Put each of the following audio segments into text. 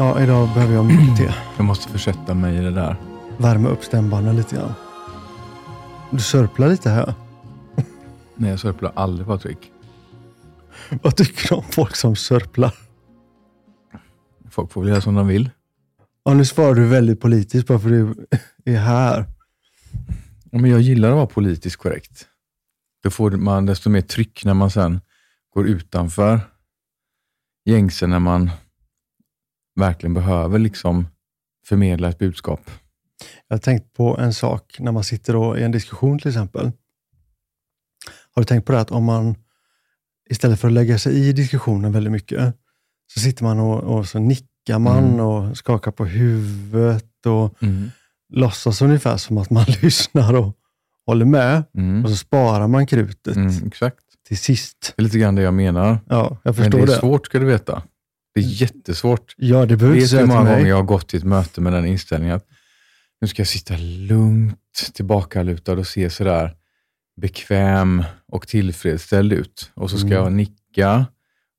Ja, idag behöver jag mycket te. Jag måste försätta mig i det där. Värma upp stämbanden lite grann. Du sörplar lite här. Nej, jag sörplar aldrig Patrik. Vad tycker du om folk som sörplar? Folk får väl göra som de vill. Ja, nu svarar du väldigt politiskt bara för du är här. Ja, Men jag gillar att vara politiskt korrekt. Då får man desto mer tryck när man sen går utanför gängse när man verkligen behöver liksom förmedla ett budskap. Jag har tänkt på en sak när man sitter då i en diskussion till exempel. Har du tänkt på det att om man istället för att lägga sig i diskussionen väldigt mycket, så sitter man och, och så nickar man Mm. och skakar på huvudet och Mm. låtsas ungefär som att man lyssnar och håller med. Mm. Och så sparar man krutet Mm, exakt. till sist. Det är lite grann det jag menar. Ja, jag Men förstår det är det. svårt ska du veta. Det är jättesvårt. Ja, det behöver Vet du hur många gånger jag har gått till ett möte med den inställningen att nu ska jag sitta lugnt tillbakalutad och se sådär bekväm och tillfredsställd ut. Och så ska Mm. jag nicka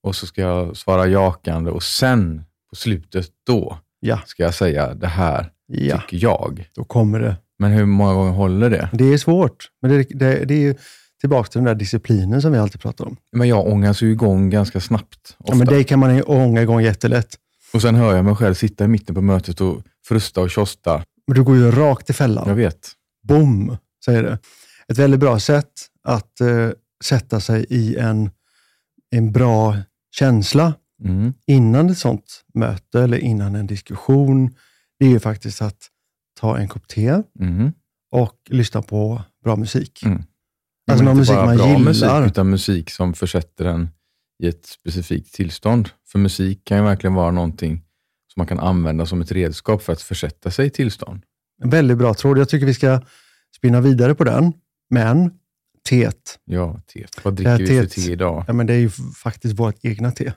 och så ska jag svara jakande och sen på slutet då Ja, ska jag säga det här ja, tycker jag. då kommer det. Men hur många gånger håller det? Det är svårt, men det, det, det är ju tillbaka till den där disciplinen som vi alltid pratar om. Men jag ångas ju igång ganska snabbt. Ofta. Ja, men det kan man ju ånga igång jättelätt. Och sen hör jag mig själv sitta i mitten på mötet och frusta och tjosta. Men du går ju rakt i fällan. Jag vet. Bom, säger det. Ett väldigt bra sätt att eh, sätta sig i en, en bra känsla Mm. innan ett sånt möte eller innan en diskussion, det är ju faktiskt att ta en kopp te Mm. och lyssna på bra musik. Mm. Alltså någon musik man gillar. musik, utan musik som försätter en i ett specifikt tillstånd. För musik kan ju verkligen vara någonting som man kan använda som ett redskap för att försätta sig i tillstånd. En väldigt bra tråd. Jag tycker vi ska spinna vidare på den. Men teet, Ja, te. Vad dricker vi för teet- te idag? ja, men det är ju faktiskt vårt egna te.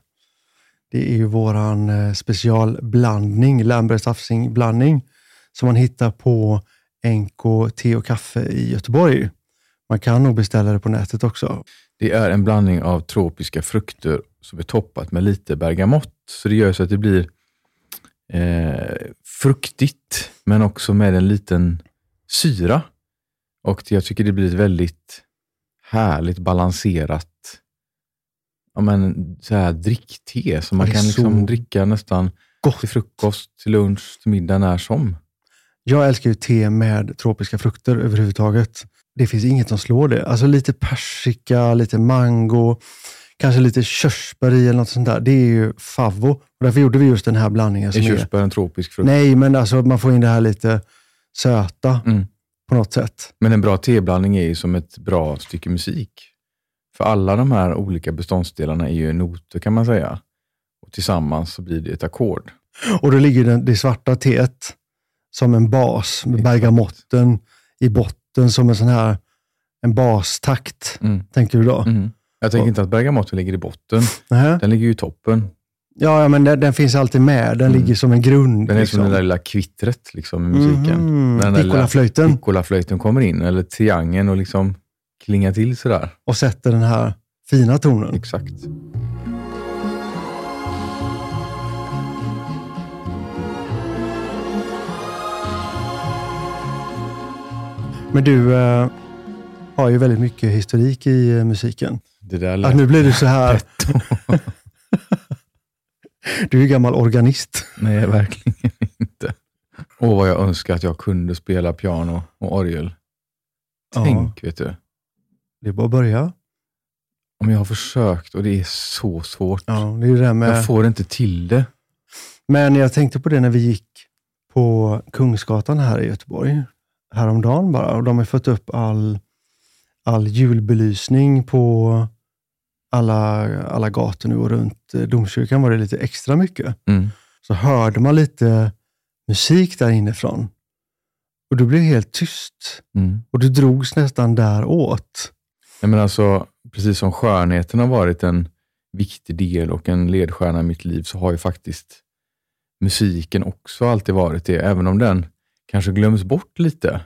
Det är ju våran eh, specialblandning, Lamberts Afsing-blandning, som man hittar på NK Te och Kaffe i Göteborg. Man kan nog beställa det på nätet också. Det är en blandning av tropiska frukter som är toppat med lite bergamott. Så det gör så att det blir eh, fruktigt, men också med en liten syra. Och jag tycker det blir ett väldigt härligt balanserat ja, men, så här drickte som man kan liksom dricka nästan Gott. till frukost, till lunch, till middag, när som. Jag älskar ju te med tropiska frukter överhuvudtaget. Det finns inget som slår det. Alltså lite persika, lite mango, kanske lite körsbär i eller något sånt där. Det är ju favvo. Och därför gjorde vi just den här blandningen. Som är, körsbär en tropisk frukt? nej, men alltså man får in det här lite söta Mm. på något sätt. Men en bra teblandning är ju som ett bra stycke musik. För alla de här olika beståndsdelarna är ju noter kan man säga. Och tillsammans så blir det ett ackord. Och då ligger den, det svarta teet som en bas med bergamotten i botten som en sån här en bastakt, Mm. tänker du då? Mm. Jag tänker Och- inte att bergamotten ligger i botten. Nähä? Den ligger ju i toppen. Ja, ja, men den, den finns alltid med. Den Mm. ligger som en grund. Den är liksom. som det där lilla kvittret liksom, i musiken. Mhm. När den Piccolaflöjten. Piccolaflöjten kommer in, eller triangeln och liksom klingar till sådär. och sätter den här fina tonen. Exakt. Men du eh, har ju väldigt mycket historik i eh, musiken. Det där Att lät nu blir du så här. du är ju gammal organist. Nej, verkligen inte. Åh, vad jag önskar att jag kunde spela piano och orgel. Tänk, vet du. Det är bara att börja. Om jag har försökt och det är så svårt. Ja, det är det med... Jag får inte till det. Men jag tänkte på det när vi gick på Kungsgatan här i Göteborg häromdagen bara. Och de har fått upp all, all julbelysning på alla, alla gator nu och runt eh, domkyrkan var det lite extra mycket. Mm. Så hörde man lite musik där inifrån. Och du blev helt tyst. Mm. Och du drogs nästan däråt. Nej, men alltså, precis som skönheten har varit en viktig del och en ledstjärna i mitt liv, så har ju faktiskt musiken också alltid varit det, även om den kanske glöms bort lite.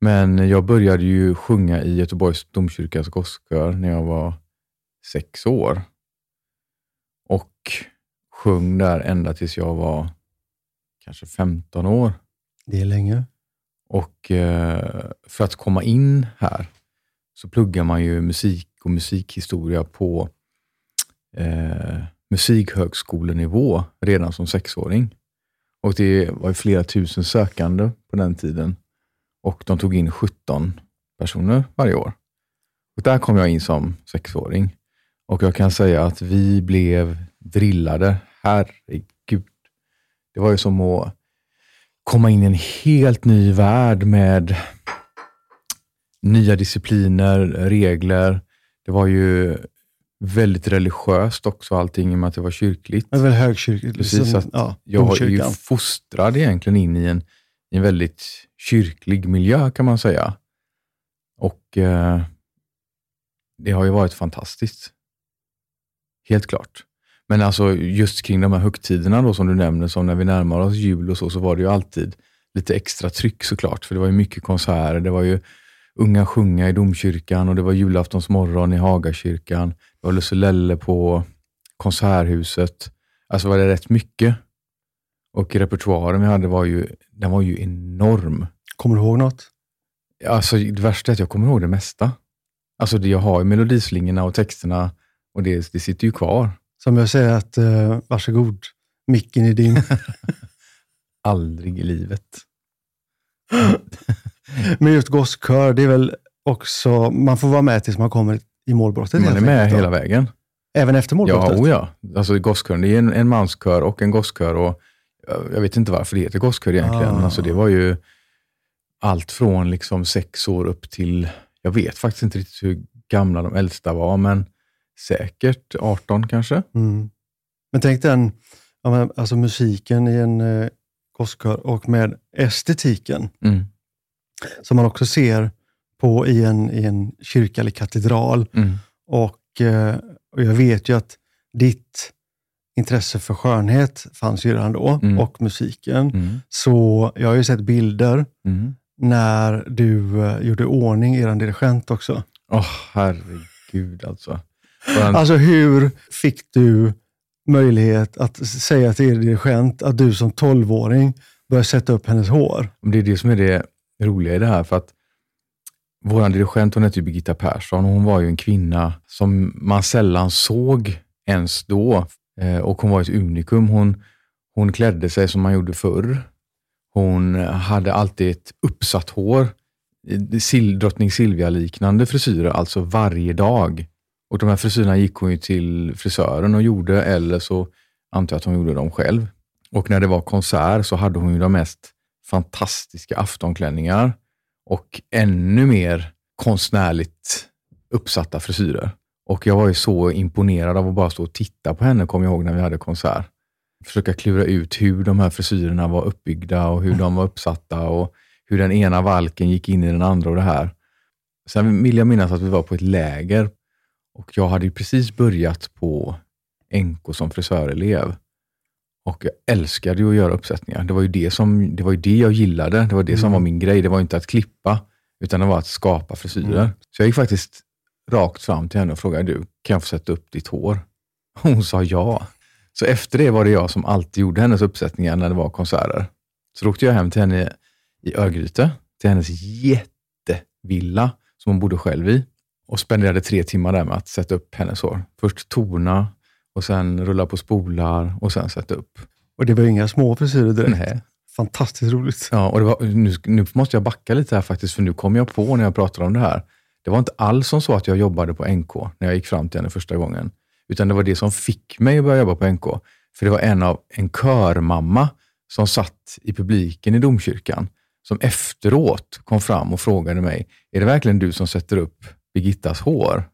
Men jag började ju sjunga i Göteborgs domkyrkas gosskör när jag var sex år. och sjöng där ända tills jag var kanske 15 år. Det är länge. Och eh, för att komma in här så pluggar man ju musik och musikhistoria på eh, musikhögskolenivå redan som sexåring. Och det var flera tusen sökande på den tiden och de tog in 17 personer varje år. Och där kom jag in som sexåring och jag kan säga att vi blev drillade. Herregud. Det var ju som att komma in i en helt ny värld med nya discipliner, regler. Det var ju väldigt religiöst också allting i och med att det var kyrkligt. Det var väl högkyrkligt. Precis, liksom, att ja, Jag är ju fostrad egentligen in i en, i en väldigt kyrklig miljö kan man säga. Och eh, det har ju varit fantastiskt. Helt klart. Men alltså just kring de här högtiderna då som du nämner, som när vi närmar oss jul och så, så var det ju alltid lite extra tryck såklart. För det var ju mycket konserter. Det var ju Unga sjunga i domkyrkan och det var julaftonsmorgon i Hagakyrkan. Det var Lusselelle på Konserthuset. Alltså var det rätt mycket. Och repertoaren vi hade var ju, den var ju enorm. Kommer du ihåg något? Alltså det värsta är att jag kommer ihåg det mesta. Alltså det jag har ju melodislingorna och texterna och det, det sitter ju kvar. Som jag säger att, uh, varsågod, micken är din. Aldrig i livet. Men just gosskör, det är väl också, man får vara med tills man kommer i målbrottet. Man är med enkelt, hela vägen. Även efter målbrottet? Ja, oh ja. Alltså gosskören, det är en, en manskör och en gosskör. Och jag vet inte varför det heter gosskör egentligen. Ah. Alltså det var ju allt från liksom sex år upp till, jag vet faktiskt inte riktigt hur gamla de äldsta var, men säkert 18 kanske. Mm. Men tänk den, alltså musiken i en eh, gosskör och med estetiken Mm. Som man också ser på i en, i en kyrka eller katedral. Mm. Och, eh, och jag vet ju att ditt intresse för skönhet fanns ju redan då Mm. och musiken. Mm. Så jag har ju sett bilder Mm. när du eh, gjorde i ordning er dirigent också. Åh, herregud alltså. Bara en- Alltså hur fick du möjlighet att säga till er dirigent att du som 12-åring började sätta upp hennes hår? Det är det som är det roliga i det här. för att Vår dirigent hon hette ju Birgitta Persson och hon var ju en kvinna som man sällan såg ens då. Eh, och hon var ett unikum. Hon, hon klädde sig som man gjorde förr. Hon hade alltid ett uppsatt hår. Drottning Silvia-liknande frisyrer, alltså varje dag. Och de här frisyrerna gick hon ju till frisören och gjorde, eller så antar jag att hon gjorde dem själv. Och när det var konsert så hade hon ju de mest fantastiska aftonklänningar och ännu mer konstnärligt uppsatta frisyrer. Och jag var ju så imponerad av att bara stå och titta på henne, kommer jag ihåg när vi hade konsert. Försöka klura ut hur de här frisyrerna var uppbyggda och hur de var uppsatta och hur den ena valken gick in i den andra och det här. Sen vill jag minnas att vi var på ett läger och jag hade ju precis börjat på NK som frisörelev. Och jag älskade ju att göra uppsättningar. Det var ju det, som, det, var ju det jag gillade. Det var det som Mm. var min grej. Det var inte att klippa, utan det var att skapa frisyrer. Mm. Så jag gick faktiskt rakt fram till henne och frågade, du, kan jag få sätta upp ditt hår? Hon sa ja. Så efter det var det jag som alltid gjorde hennes uppsättningar när det var konserter. Så då åkte jag hem till henne i Örgryte, till hennes jättevilla som hon bodde själv i och spenderade tre timmar där med att sätta upp hennes hår. Först tona och sen rulla på spolar och sen sätta upp. Och det var inga små frisyrer direkt. Nej. Fantastiskt roligt. Ja, och det var, nu, nu måste jag backa lite här faktiskt, för nu kom jag på när jag pratade om det här. Det var inte alls som så att jag jobbade på NK när jag gick fram till henne första gången, utan det var det som fick mig att börja jobba på NK. För det var en av en körmamma som satt i publiken i domkyrkan, som efteråt kom fram och frågade mig, är det verkligen du som sätter upp Birgittas hår?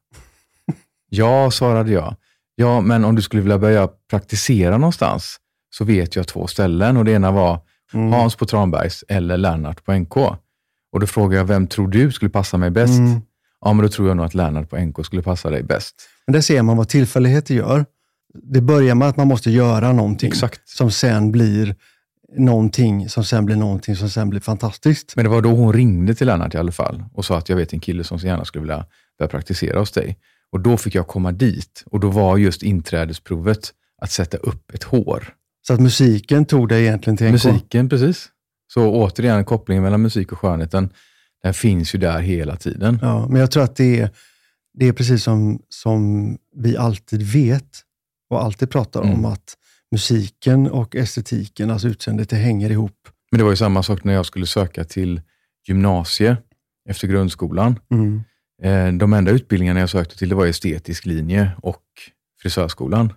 ja, svarade jag. Ja, men om du skulle vilja börja praktisera någonstans, så vet jag två ställen och det ena var Mm. Hans på Tranbergs eller Lennart på NK. Och då frågade jag, vem tror du skulle passa mig bäst? Mm. Ja, men då tror jag nog att Lennart på NK skulle passa dig bäst. Men där ser man vad tillfälligheter gör. Det börjar med att man måste göra någonting Exakt. som sen blir någonting som sen blir någonting som sen blir fantastiskt. Men det var då hon ringde till Lennart i alla fall och sa att jag vet en kille som så gärna skulle vilja börja praktisera hos dig. Och då fick jag komma dit och då var just inträdesprovet att sätta upp ett hår. Så att musiken tog dig egentligen till NK? Musiken, precis. Så återigen, kopplingen mellan musik och skönheten, den finns ju där hela tiden. Ja, men jag tror att det är, det är precis som, som vi alltid vet och alltid pratar om, Mm. att musiken och estetiken, alltså utseendet, det hänger ihop. Men det var ju samma sak när jag skulle söka till gymnasie efter grundskolan. Mm. Eh, De enda utbildningarna jag sökte till det var estetisk linje och frisörskolan.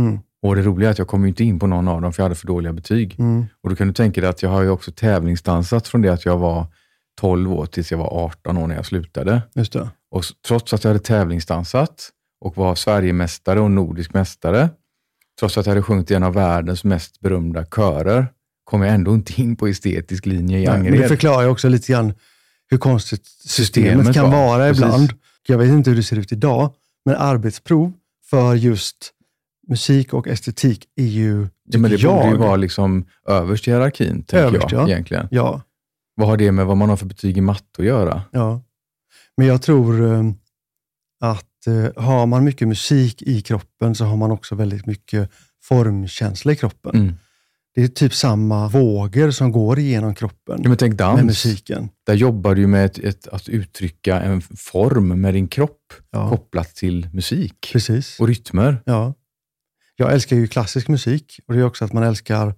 Mm. Och det roliga är att jag kom inte in på någon av dem för jag hade för dåliga betyg. Mm. Och då kan du tänka dig att jag har ju också tävlingsdansat från det att jag var 12 år tills jag var 18 år när jag slutade. Just det. Och trots att jag hade tävlingsdansat och var Sverigemästare och nordisk mästare, trots att jag hade sjungit i en av världens mest berömda körer, kom jag ändå inte in på estetisk linje i men det Angered. förklarar ju också lite grann hur konstigt systemet, Systemet kan var, vara precis. ibland. Jag vet inte hur det ser ut idag, men arbetsprov för just musik och estetik är ju, Ja, men det tycker borde ju jag, vara liksom överst i hierarkin, tänker Överst, jag ja. egentligen. ja, Vad har det med vad man har för betyg i matte att göra? ja. Men jag tror eh, att eh, har man mycket musik i kroppen så har man också väldigt mycket formkänsla i kroppen. Mm. Det är typ samma vågor som går igenom kroppen Ja, men tänk med dans. musiken. Där jobbar du med ett, ett, att uttrycka en form med din kropp Ja, kopplat till musik precis. och rytmer. Ja. Jag älskar ju klassisk musik och det är också att man älskar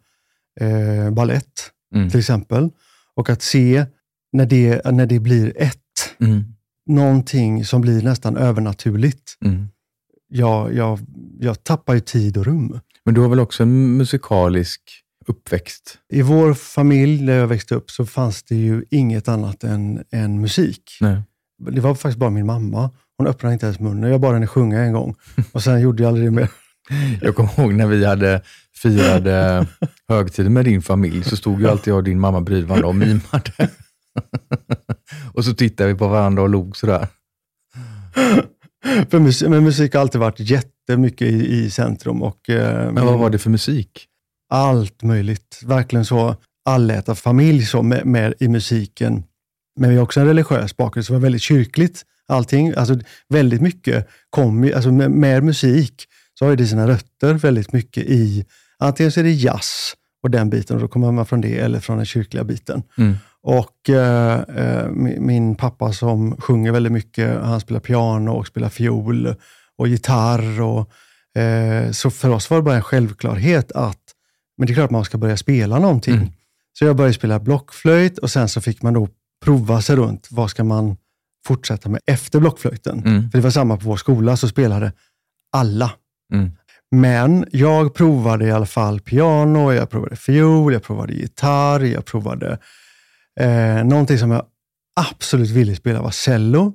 eh, ballett Mm. till exempel. Och att se när det, när det blir ett, Mm. någonting som blir nästan övernaturligt. Mm. Jag, jag, jag tappar ju tid och rum. Men du har väl också en musikalisk uppväxt? I vår familj, där jag växte upp, så fanns det ju inget annat än, än musik. Nej. Det var faktiskt bara min mamma. Hon öppnade inte ens munnen. Jag bad henne sjunga en gång och sen gjorde jag aldrig det mer. Jag kommer ihåg när vi hade firade högtid med din familj, så stod ju alltid jag och din mamma bredvid varandra och mimade. och så tittade vi på varandra och log sådär. För musik, men musik har alltid varit jättemycket i, i centrum. Och, eh, Men vad var det för musik? Allt möjligt. Verkligen så allätarfamilj så med, med i musiken. Men vi har också en religiös bakgrund, så det var väldigt kyrkligt allting. Alltså väldigt mycket kom alltså med, med musik så har det sina rötter väldigt mycket i, antingen så är det jazz och den biten, och då kommer man från det, eller från den kyrkliga biten. Mm. Och eh, eh, min, min pappa som sjunger väldigt mycket, han spelar piano och spelar fiol och gitarr. Och, eh, så för oss var det bara en självklarhet att, men det är klart att man ska börja spela någonting. Mm. Så jag började spela blockflöjt och sen så fick man då prova sig runt. Vad ska man fortsätta med efter blockflöjten? Mm. För det var samma på vår skola, så spelade alla. Mm. Men jag provade i alla fall piano, jag provade fiol, jag provade gitarr, jag provade eh, någonting som jag absolut ville spela var cello.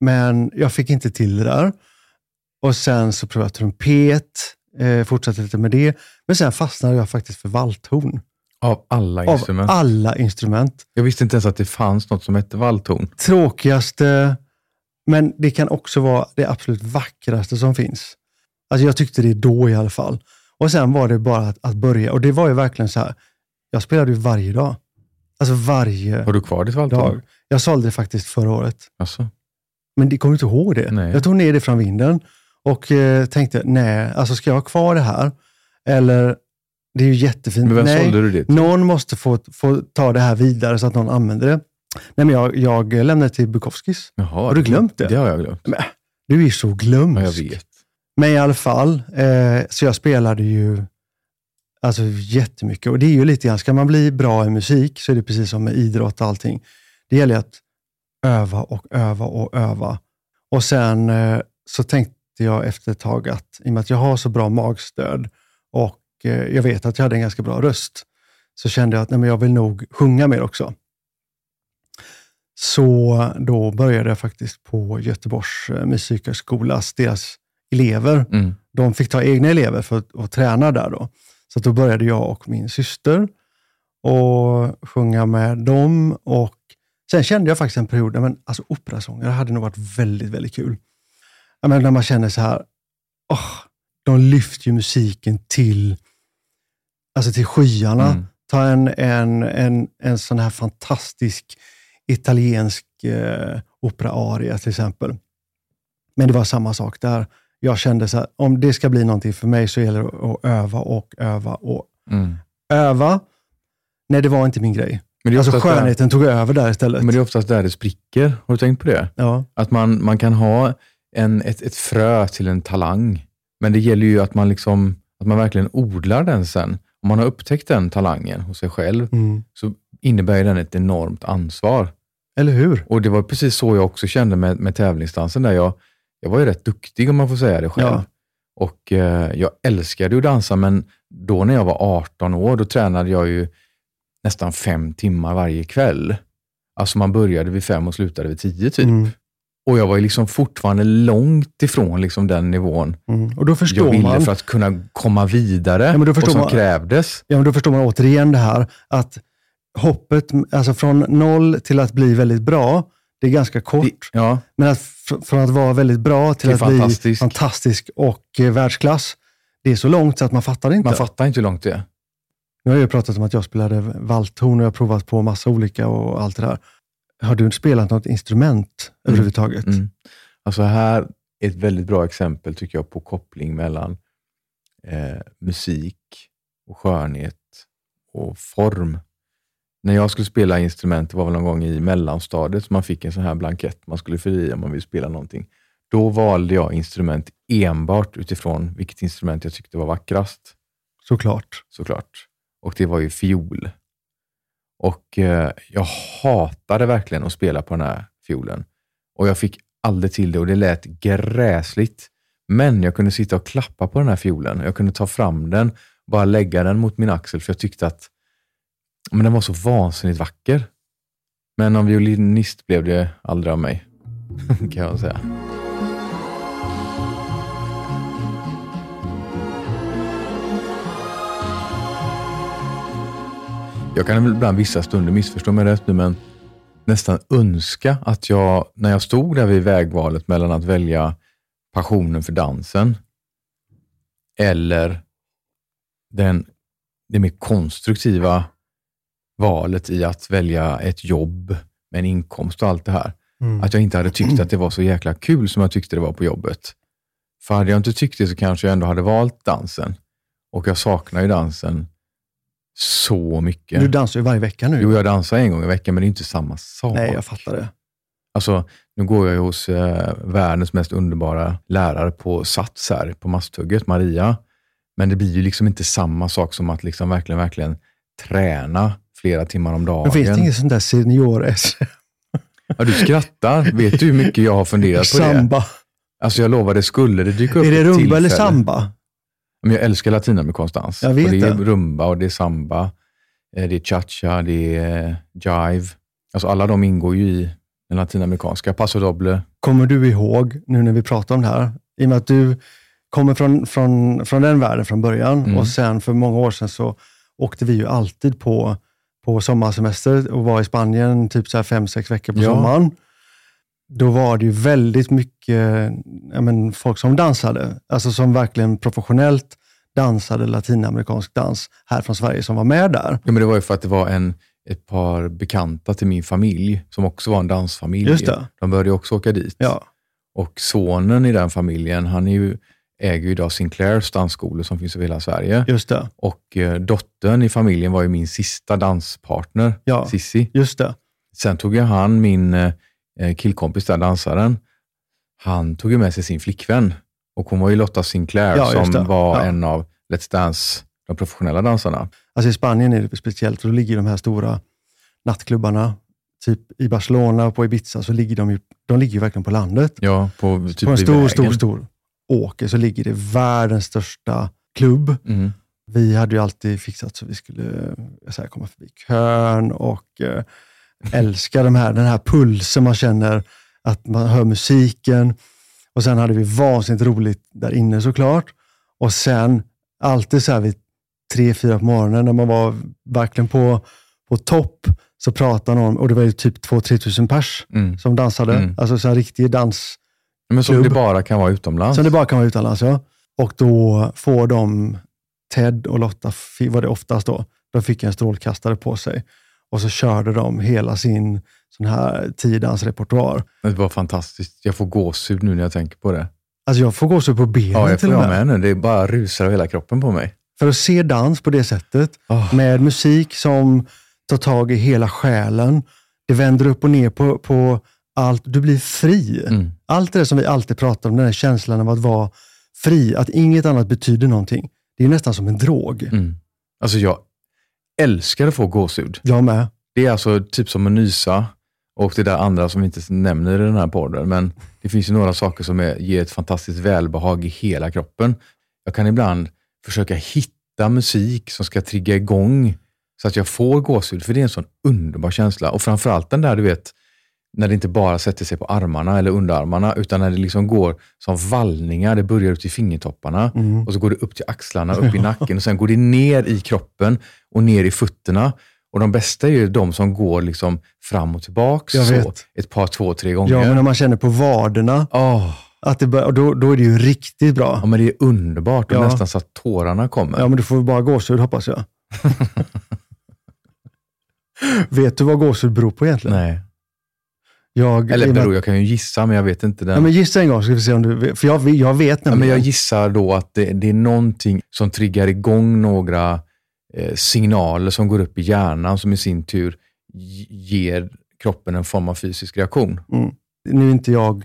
Men jag fick inte till det där. Och sen så provade jag trumpet, eh, fortsatte lite med det. Men sen fastnade jag faktiskt för valthorn. Av alla Av instrument. alla instrument. Jag visste inte ens att det fanns något som hette valthorn. Tråkigaste, men det kan också vara det absolut vackraste som finns. Alltså jag tyckte det då i alla fall. Och sen var det bara att, att börja. Och det var ju verkligen så här, jag spelade ju varje dag. Alltså varje Har du kvar ditt valthorn? dag. Jag sålde det faktiskt förra året. Alltså. Men det kommer inte ihåg det. Nej. Jag tog ner det från vinden och eh, tänkte, nej, alltså ska jag ha kvar det här? Eller, det är ju jättefint. Men vem nej, sålde du det till? någon måste få, få ta det här vidare så att någon använder det. Nej, men jag, jag lämnade till Bukowskis. Jaha, Har du glömt det? Det har jag glömt. Du är så glömsk. Ja, jag vet. Men i alla fall, eh, så jag spelade ju alltså, jättemycket. Och det är ju lite grann, ska man bli bra i musik så är det precis som med idrott och allting. Det gäller att öva och öva och öva. Och sen eh, så tänkte jag efter ett tag att i och med att jag har så bra magstöd och eh, jag vet att jag hade en ganska bra röst, så kände jag att nej, men jag vill nog sjunga mer också. Så då började jag faktiskt på Göteborgs eh, musikhögskolas, deras elever. Mm. De fick ta egna elever för att, att träna där. Då. Så att då började jag och min syster och sjunga med dem. Och sen kände jag faktiskt en period, men alltså operasångare hade nog varit väldigt, väldigt kul. Menar, när man känner så här, åh, de lyfter ju musiken till, alltså till skyarna. Mm. Ta en, en, en, en sån här fantastisk italiensk eh, operaaria till exempel. Men det var samma sak där. jag kände så här, om det ska bli någonting för mig så gäller det att öva och öva och Mm. öva. Nej, det var inte min grej. Men, det är Alltså oftast där, skönheten tog över där istället. men det är oftast där det spricker. Har du tänkt på det? Ja, Att man, man kan ha en, ett, ett frö till en talang, men det gäller ju att man, liksom, att man verkligen odlar den sen. Om man har upptäckt den talangen hos sig själv, mm. så innebär den ett enormt ansvar. eller hur? Och det var precis så jag också kände med, med tävlingsdansen. Där jag, jag var ju rätt duktig om man får säga det själv. Ja. Och eh, jag älskade ju att dansa, men då när jag var 18 år, då tränade jag ju nästan fem timmar varje kväll. Alltså man började vid fem och slutade vid tio typ. Mm. Och jag var ju liksom fortfarande långt ifrån liksom den nivån Mm. Och då jag förstår, ville man, för att kunna komma vidare Ja, men då och förstår som man- krävdes. ja, men då förstår man återigen det här att hoppet alltså från noll till att bli väldigt bra, det är ganska kort. Ja, Men att, fr- från att vara väldigt bra till, Till att bli fantastisk. fantastisk och eh, världsklass, det är så långt så att man fattar inte. man fattar inte hur långt det är. Nu har jag ju pratat om att jag spelade valthorn och jag har provat på massa olika och allt det där. Har du spelat något instrument överhuvudtaget? Mm. Alltså här är ett väldigt bra exempel tycker jag på koppling mellan eh, musik och skönhet och form. När jag skulle spela instrument, det var väl någon gång i mellanstadiet, så man fick en sån här blankett man skulle fylla i om man ville spela någonting. Då valde jag instrument enbart utifrån vilket instrument jag tyckte var vackrast. Såklart. såklart. Och det var ju fiol. Och eh, jag hatade verkligen att spela på den här fiolen. Och jag fick aldrig till det och det lät gräsligt. Men jag kunde sitta och klappa på den här fiolen. Jag kunde ta fram den, bara lägga den mot min axel för jag tyckte att men den var så vansinnigt vacker. Men någon violinist blev det aldrig av mig, kan jag säga. Jag kan ibland vissa stunder, missförstå mig rätt nu, men nästan önska att jag, när jag stod där vid vägvalet mellan att välja passionen för dansen eller den, det mer konstruktiva valet i att välja ett jobb med en inkomst och allt det här. Mm. Att jag inte hade tyckt att det var så jäkla kul som jag tyckte det var på jobbet. För hade jag inte tyckt det så kanske jag ändå hade valt dansen. Och jag saknar ju dansen så mycket. Du dansar ju varje vecka nu. Jo, jag dansar en gång i veckan, men det är inte samma sak. Nej, jag fattar det. Alltså, nu går jag ju hos eh, världens mest underbara lärare på Sats här, på Masthugget, Maria. Men det blir ju liksom inte samma sak som att liksom verkligen, verkligen träna flera timmar om dagen. Men finns det inget sånt där senior-SM? Ja, du skrattar. Vet du hur mycket jag har funderat på det? Samba. Alltså jag lovar, det skulle det dyka upp Är det rumba eller samba? Men jag älskar latinamerikansk dans. Jag vet och det är det. rumba och det är samba, eh, det är cha-cha, det är eh, jive. Alltså alla de ingår ju i den latinamerikanska. Paso doble. Kommer du ihåg, nu när vi pratar om det här, i och med att du kommer från, från, från den världen från början Mm. och sen för många år sedan så åkte vi ju alltid på, på sommarsemester och var i Spanien typ så här fem, sex veckor på Ja. sommaren. Då var det ju väldigt mycket men, folk som dansade, alltså som verkligen professionellt dansade latinamerikansk dans här från Sverige som var med där. Ja, men det var ju för att det var en, ett par bekanta till min familj som också var en dansfamilj. Just det. De började också åka dit. Ja, Och sonen i den familjen, han är ju, äger ju idag Sinclairs dansskolor som finns över hela Sverige. just det. Och eh, dottern i familjen var ju min sista danspartner, Ja. Sissi. Just det. Sen tog ju han, min eh, killkompis där, dansaren, han tog ju med sig sin flickvän. Och hon var ju Lotta Sinclair Ja, som var Ja. en av Let's Dance, de professionella dansarna. Alltså i Spanien är det speciellt, för då ligger de här stora nattklubbarna, typ i Barcelona och på Ibiza, så ligger de ju, de ligger ju verkligen på landet. Ja, på, typ på en stor, stor, stor åker så ligger det världens största klubb. Mm. Vi hade ju alltid fixat så vi skulle jag säger, komma förbi kön och eh, älska de här, den här pulsen man känner, att man hör musiken. Och sen hade vi vansinnigt roligt där inne såklart. Och sen alltid så här vid tre, fyra på morgonen när man var verkligen på, på topp så pratade någon, och det var ju typ 2-3 tusen pers Mm. som dansade. Mm. Alltså så här riktig dans Men som det bara kan vara utomlands. som det bara kan vara utomlands. Ja. Och då får de, Ted och Lotta, var det oftast då, de fick en strålkastare på sig. Och så körde de hela sin sån här tiodansrepertoar. Det var fantastiskt. Jag får gåshud nu när jag tänker på det. Alltså jag får gåshud på benen Ja, jag till och med. med nu. Det bara rusar av hela kroppen på mig. För att se dans på det sättet, Oh. med musik som tar tag i hela själen. Det vänder upp och ner på, på allt. Du blir fri. Mm. Allt det som vi alltid pratar om, den här känslan av att vara fri, att inget annat betyder någonting. Det är nästan som en drog. Mm. Alltså jag älskar att få gåshud. Jag med. Det är alltså typ som att nysa och det där andra som vi inte nämner i den här podden. Men det finns ju några saker som är, ger ett fantastiskt välbehag i hela kroppen. Jag kan ibland försöka hitta musik som ska trigga igång så att jag får gåshud. För det är en sån underbar känsla. Och framförallt den där, du vet, när det inte bara sätter sig på armarna eller underarmarna, utan när det liksom går som vallningar. Det börjar ut i fingertopparna Mm. och så går det upp till axlarna, upp i nacken och sen går det ner i kroppen och ner i fötterna. Och de bästa är ju de som går liksom fram och tillbaks så, ett par, två, tre gånger. Ja, men när man känner på vaderna, Åh, att det bör, och då, då är det ju riktigt bra. ja, men det är underbart och Ja. nästan så att tårarna kommer. Ja, men du får bara gåshud hoppas jag. Vet du vad gåshud beror på egentligen? Nej. Jag, Eller beror, jag kan ju gissa, men jag vet inte. Den. Ja, men gissa en gång så ska vi se om du. För jag, jag vet Ja, men nämligen. jag gissar då att det, det är någonting som triggar igång några eh, signaler som går upp i hjärnan som i sin tur ger kroppen en form av fysisk reaktion. Mm. Nu är inte jag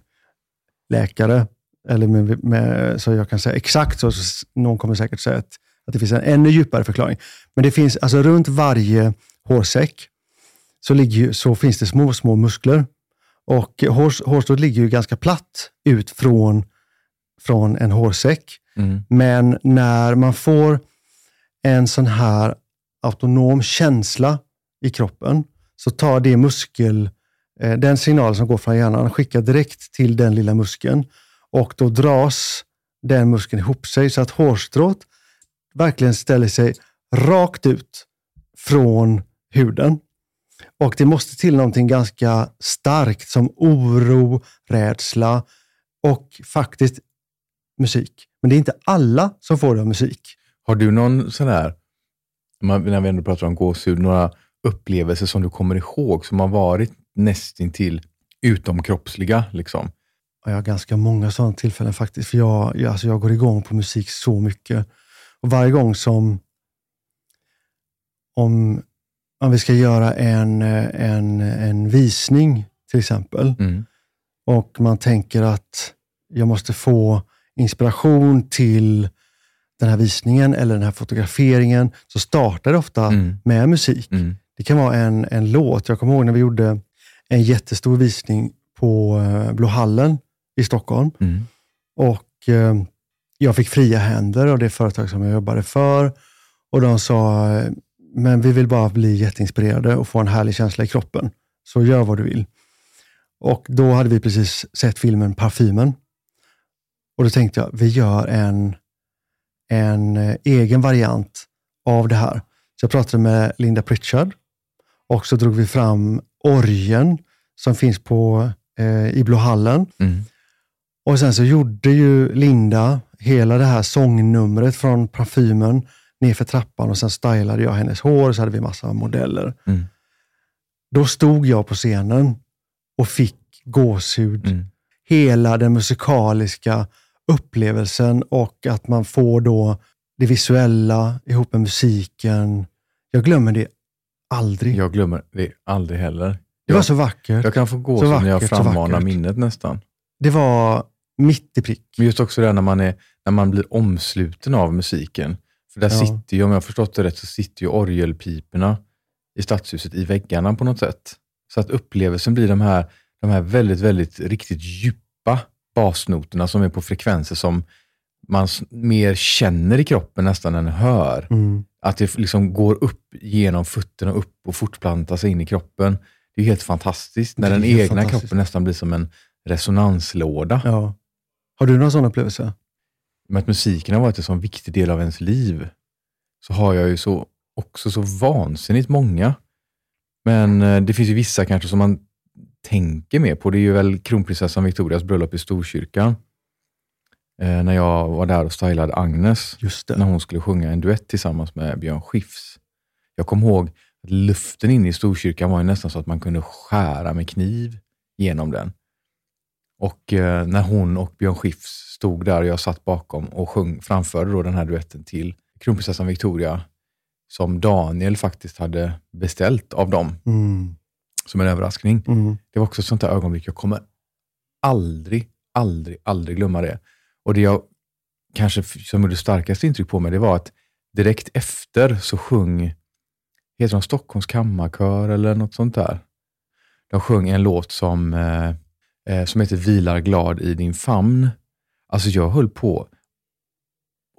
läkare, eller med, med, så jag kan säga exakt så. så någon kommer säkert säga att, att det finns en ännu djupare förklaring. Men det finns, alltså runt varje hårsäck så, ligger, så finns det små, små muskler. Och hår, hårstrået ligger ju ganska platt ut från, från en hårsäck. Mm. Men när man får en sån här autonom känsla i kroppen, så tar det muskel, eh, den signal som går från hjärnan, skickar direkt till den lilla muskeln och då dras den muskeln ihop sig så att hårstrået verkligen ställer sig rakt ut från huden. Och det måste till någonting ganska starkt som oro, rädsla och faktiskt musik. Men det är inte alla som får det av musik. Har du någon sån här, när vi ändå pratar om gåshud, några upplevelser som du kommer ihåg som har varit nästintill utomkroppsliga? Liksom? Jag har ganska många sådana tillfällen faktiskt. För jag, jag, alltså jag går igång på musik så mycket. Och varje gång som om, om vi ska göra en, eh, en, en visning till exempel Mm. och man tänker att jag måste få inspiration till den här visningen eller den här fotograferingen, så startar det ofta Mm. med musik. Mm. Det kan vara en, en låt. Jag kommer ihåg när vi gjorde en jättestor visning på eh, Blå hallen i Stockholm. Mm. Och eh, Jag fick fria händer av det företag som jag jobbade för. Och De sa, eh, men vi vill bara bli jätteinspirerade och få en härlig känsla i kroppen. Så gör vad du vill. Och Då hade vi precis sett filmen Parfymen. Och Då tänkte jag, vi gör en, en eh, egen variant av det här. Så jag pratade med Linda Pritchard och så drog vi fram orgen som finns på, eh, i Blå hallen. Mm. Och sen så gjorde ju Linda hela det här sångnumret från parfymen nerför trappan och sen stylade jag hennes hår och så hade vi massa modeller. Mm. Då stod jag på scenen och fick gåshud. Mm. Hela den musikaliska upplevelsen och att man får då det visuella ihop med musiken. Jag glömmer det aldrig. Jag glömmer det aldrig heller. det var så vackert. jag kan få gå Så så när jag vackert, frammanar vackert. minnet nästan. Det var mitt i prick. Men just också det när man, är, när man blir omsluten av musiken. För där Ja. sitter ju, om jag har förstått det rätt, så sitter ju orgelpiporna i stadshuset i väggarna på något sätt. Så att upplevelsen blir de här, de här väldigt, väldigt riktigt djupa basnoterna som är på frekvenser som man mer känner i kroppen nästan än hör. Mm. Att det liksom går upp genom fötterna upp och fortplantar sig in i kroppen. Det är helt fantastiskt när den egna kroppen nästan blir som en resonanslåda. Ja. Har du någon sån upplevelse? Med att musiken har varit en sån viktig del av ens liv, så har jag ju så, också så vansinnigt många. Men eh, det finns ju vissa kanske som man tänker mer på. Det är ju väl kronprinsessan Victorias bröllop i Storkyrkan. Eh, när jag var där och stylade Agnes, när hon skulle sjunga en duett tillsammans med Björn Skifs. Jag kommer ihåg att luften inne i Storkyrkan var ju nästan så att man kunde skära med kniv genom den. Och eh, när hon och Björn Skifs stod där och jag satt bakom och sjöng, framförde då den här duetten till kronprinsessan Victoria, som Daniel faktiskt hade beställt av dem Mm. som en överraskning. Mm. Det var också ett sånt där ögonblick, jag kommer aldrig, aldrig, aldrig glömma det. Och det jag kanske som gjorde starkast intryck på mig, det var att direkt efter så sjöng, heter de Stockholms kammarkör eller något sånt där? De sjöng en låt som, eh, eh, som heter Vilar glad i din famn. Alltså jag höll på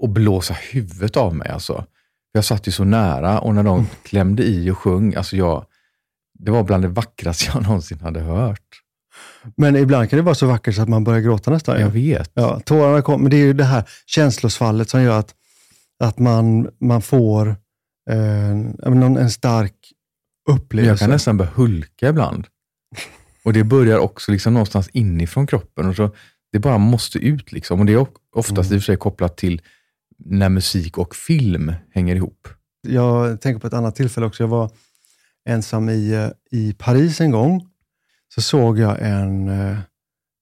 att blåsa huvudet av mig. Alltså. Jag satt ju så nära och när de klämde i och sjöng, alltså jag, det var bland det vackraste jag någonsin hade hört. Men ibland kan det vara så vackert så att man börjar gråta nästan. Jag Ja. vet. Ja, tårarna kommer, men det är ju det här känslosvallet som gör att, att man, man får eh, en stark upplevelse. jag kan nästan börja hulka ibland. Och det börjar också liksom någonstans inifrån kroppen. Och så, det bara måste ut. Liksom. Och Det är oftast Mm. i och för sig kopplat till när musik och film hänger ihop. Jag tänker på ett annat tillfälle också. Jag var ensam i, eh, i Paris en gång. Så såg jag en, eh,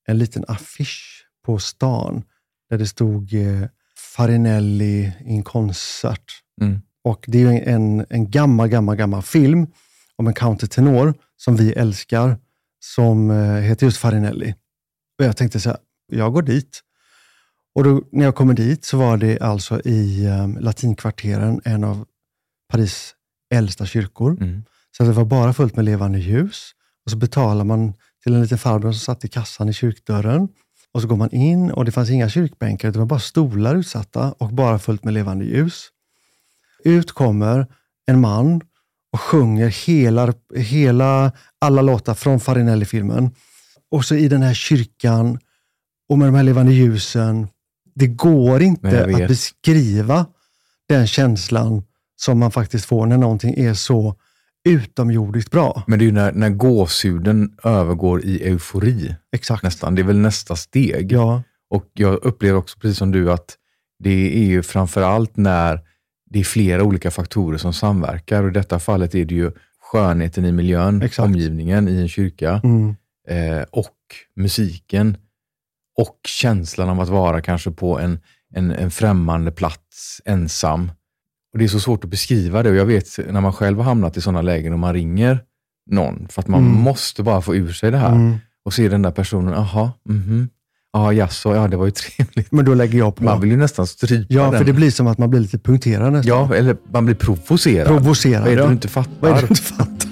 en liten affisch på stan där det stod eh, Farinelli in concert. Mm. Och Det är en, en gammal, gammal, gammal film om en countertenor som vi älskar, som eh, heter just Farinelli. Och jag tänkte så här, jag går dit. Och då, när jag kommer dit så var det alltså i um, latinkvarteren, en av Paris äldsta kyrkor. Mm. Så det var bara fullt med levande ljus. Och så betalar man till en liten farbror som satt i kassan i kyrkdörren. Och så går man in och det fanns inga kyrkbänkar, det var bara stolar utsatta och bara fullt med levande ljus. Ut kommer en man och sjunger hela, hela alla låtar från Farinelli-filmen. Och så i den här kyrkan och med de här levande ljusen. Det går inte att beskriva den känslan som man faktiskt får när någonting är så utomjordiskt bra. Men det är ju när, när gåshuden övergår i eufori Exakt. nästan. Det är väl nästa steg. Ja, Och jag upplever också, precis som du, att det är ju framför allt när det är flera olika faktorer som samverkar. Och I detta fallet är det ju skönheten i miljön, Exakt. omgivningen i en kyrka mm, eh, och musiken och känslan av att vara kanske på en, en, en främmande plats, ensam. Och Det är så svårt att beskriva det och jag vet när man själv har hamnat i sådana lägen och man ringer någon för att man Mm. måste bara få ur sig det här mm. och se den där personen, jaha, mhm, ja jaså, ja det var ju trevligt. Men då lägger jag på. Man vill ju nästan strypa ja, den. för det blir som att man blir lite punkterad nästan. Ja, eller man blir provocerad. Provocerad. Vad är det du inte fattar? Vad är det du inte fattar?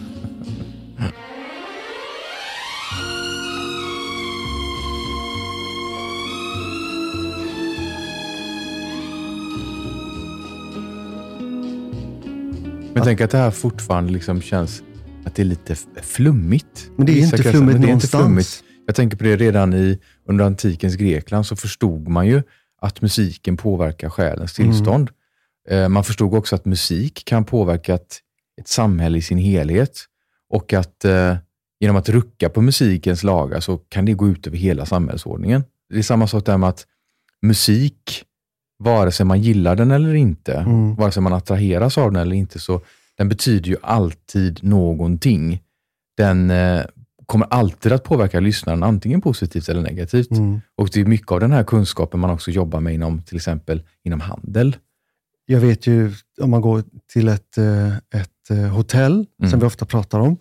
Men tänk att det här fortfarande liksom känns att det är lite flummigt. Men det är inte flummigt det är inte någonstans. flummigt. Jag tänker på det redan i, under antikens Grekland så förstod man ju att musiken påverkar själens Mm. tillstånd. Eh, Man förstod också att musik kan påverka ett, ett samhälle i sin helhet och att eh, genom att rucka på musikens lagar så kan det gå ut över hela samhällsordningen. Det är samma sak där med att musik, vare sig man gillar den eller inte, Mm. vare sig man attraheras av den eller inte, så den betyder ju alltid någonting. Den eh, kommer alltid att påverka lyssnaren, antingen positivt eller negativt. Mm. Och det är mycket av den här kunskapen man också jobbar med inom till exempel inom handel. Jag vet ju, om man går till ett, eh, ett eh, hotell, Mm. som vi ofta pratar om,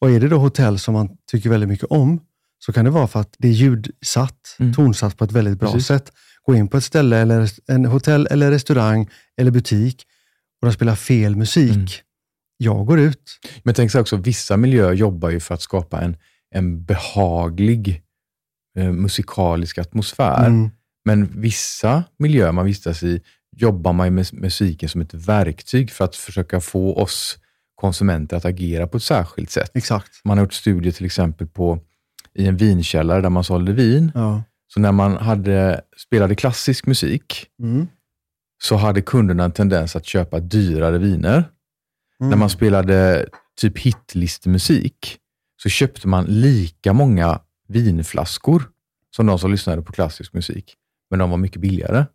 och är det då hotell som man tycker väldigt mycket om, så kan det vara för att det är ljudsatt, Mm. tonsatt på ett väldigt bra Precis. sätt. Gå in på ett ställe, eller en hotell, eller restaurang, eller butik, och de spelar fel musik. Jag går ut. Men tänk så också, vissa miljöer jobbar ju för att skapa en, en behaglig eh, musikalisk atmosfär. Mm. Men vissa miljöer man vistas i jobbar man med musiken som ett verktyg för att försöka få oss konsumenter att agera på ett särskilt sätt. Exakt. Man har gjort studier till exempel på i en vinkällare där man sålde vin. Ja. Så när man hade, spelade klassisk musik Mm. så hade kunderna en tendens att köpa dyrare viner. Mm. När man spelade typ hitlistemusik så köpte man lika många vinflaskor som de som lyssnade på klassisk musik. Men de var mycket billigare.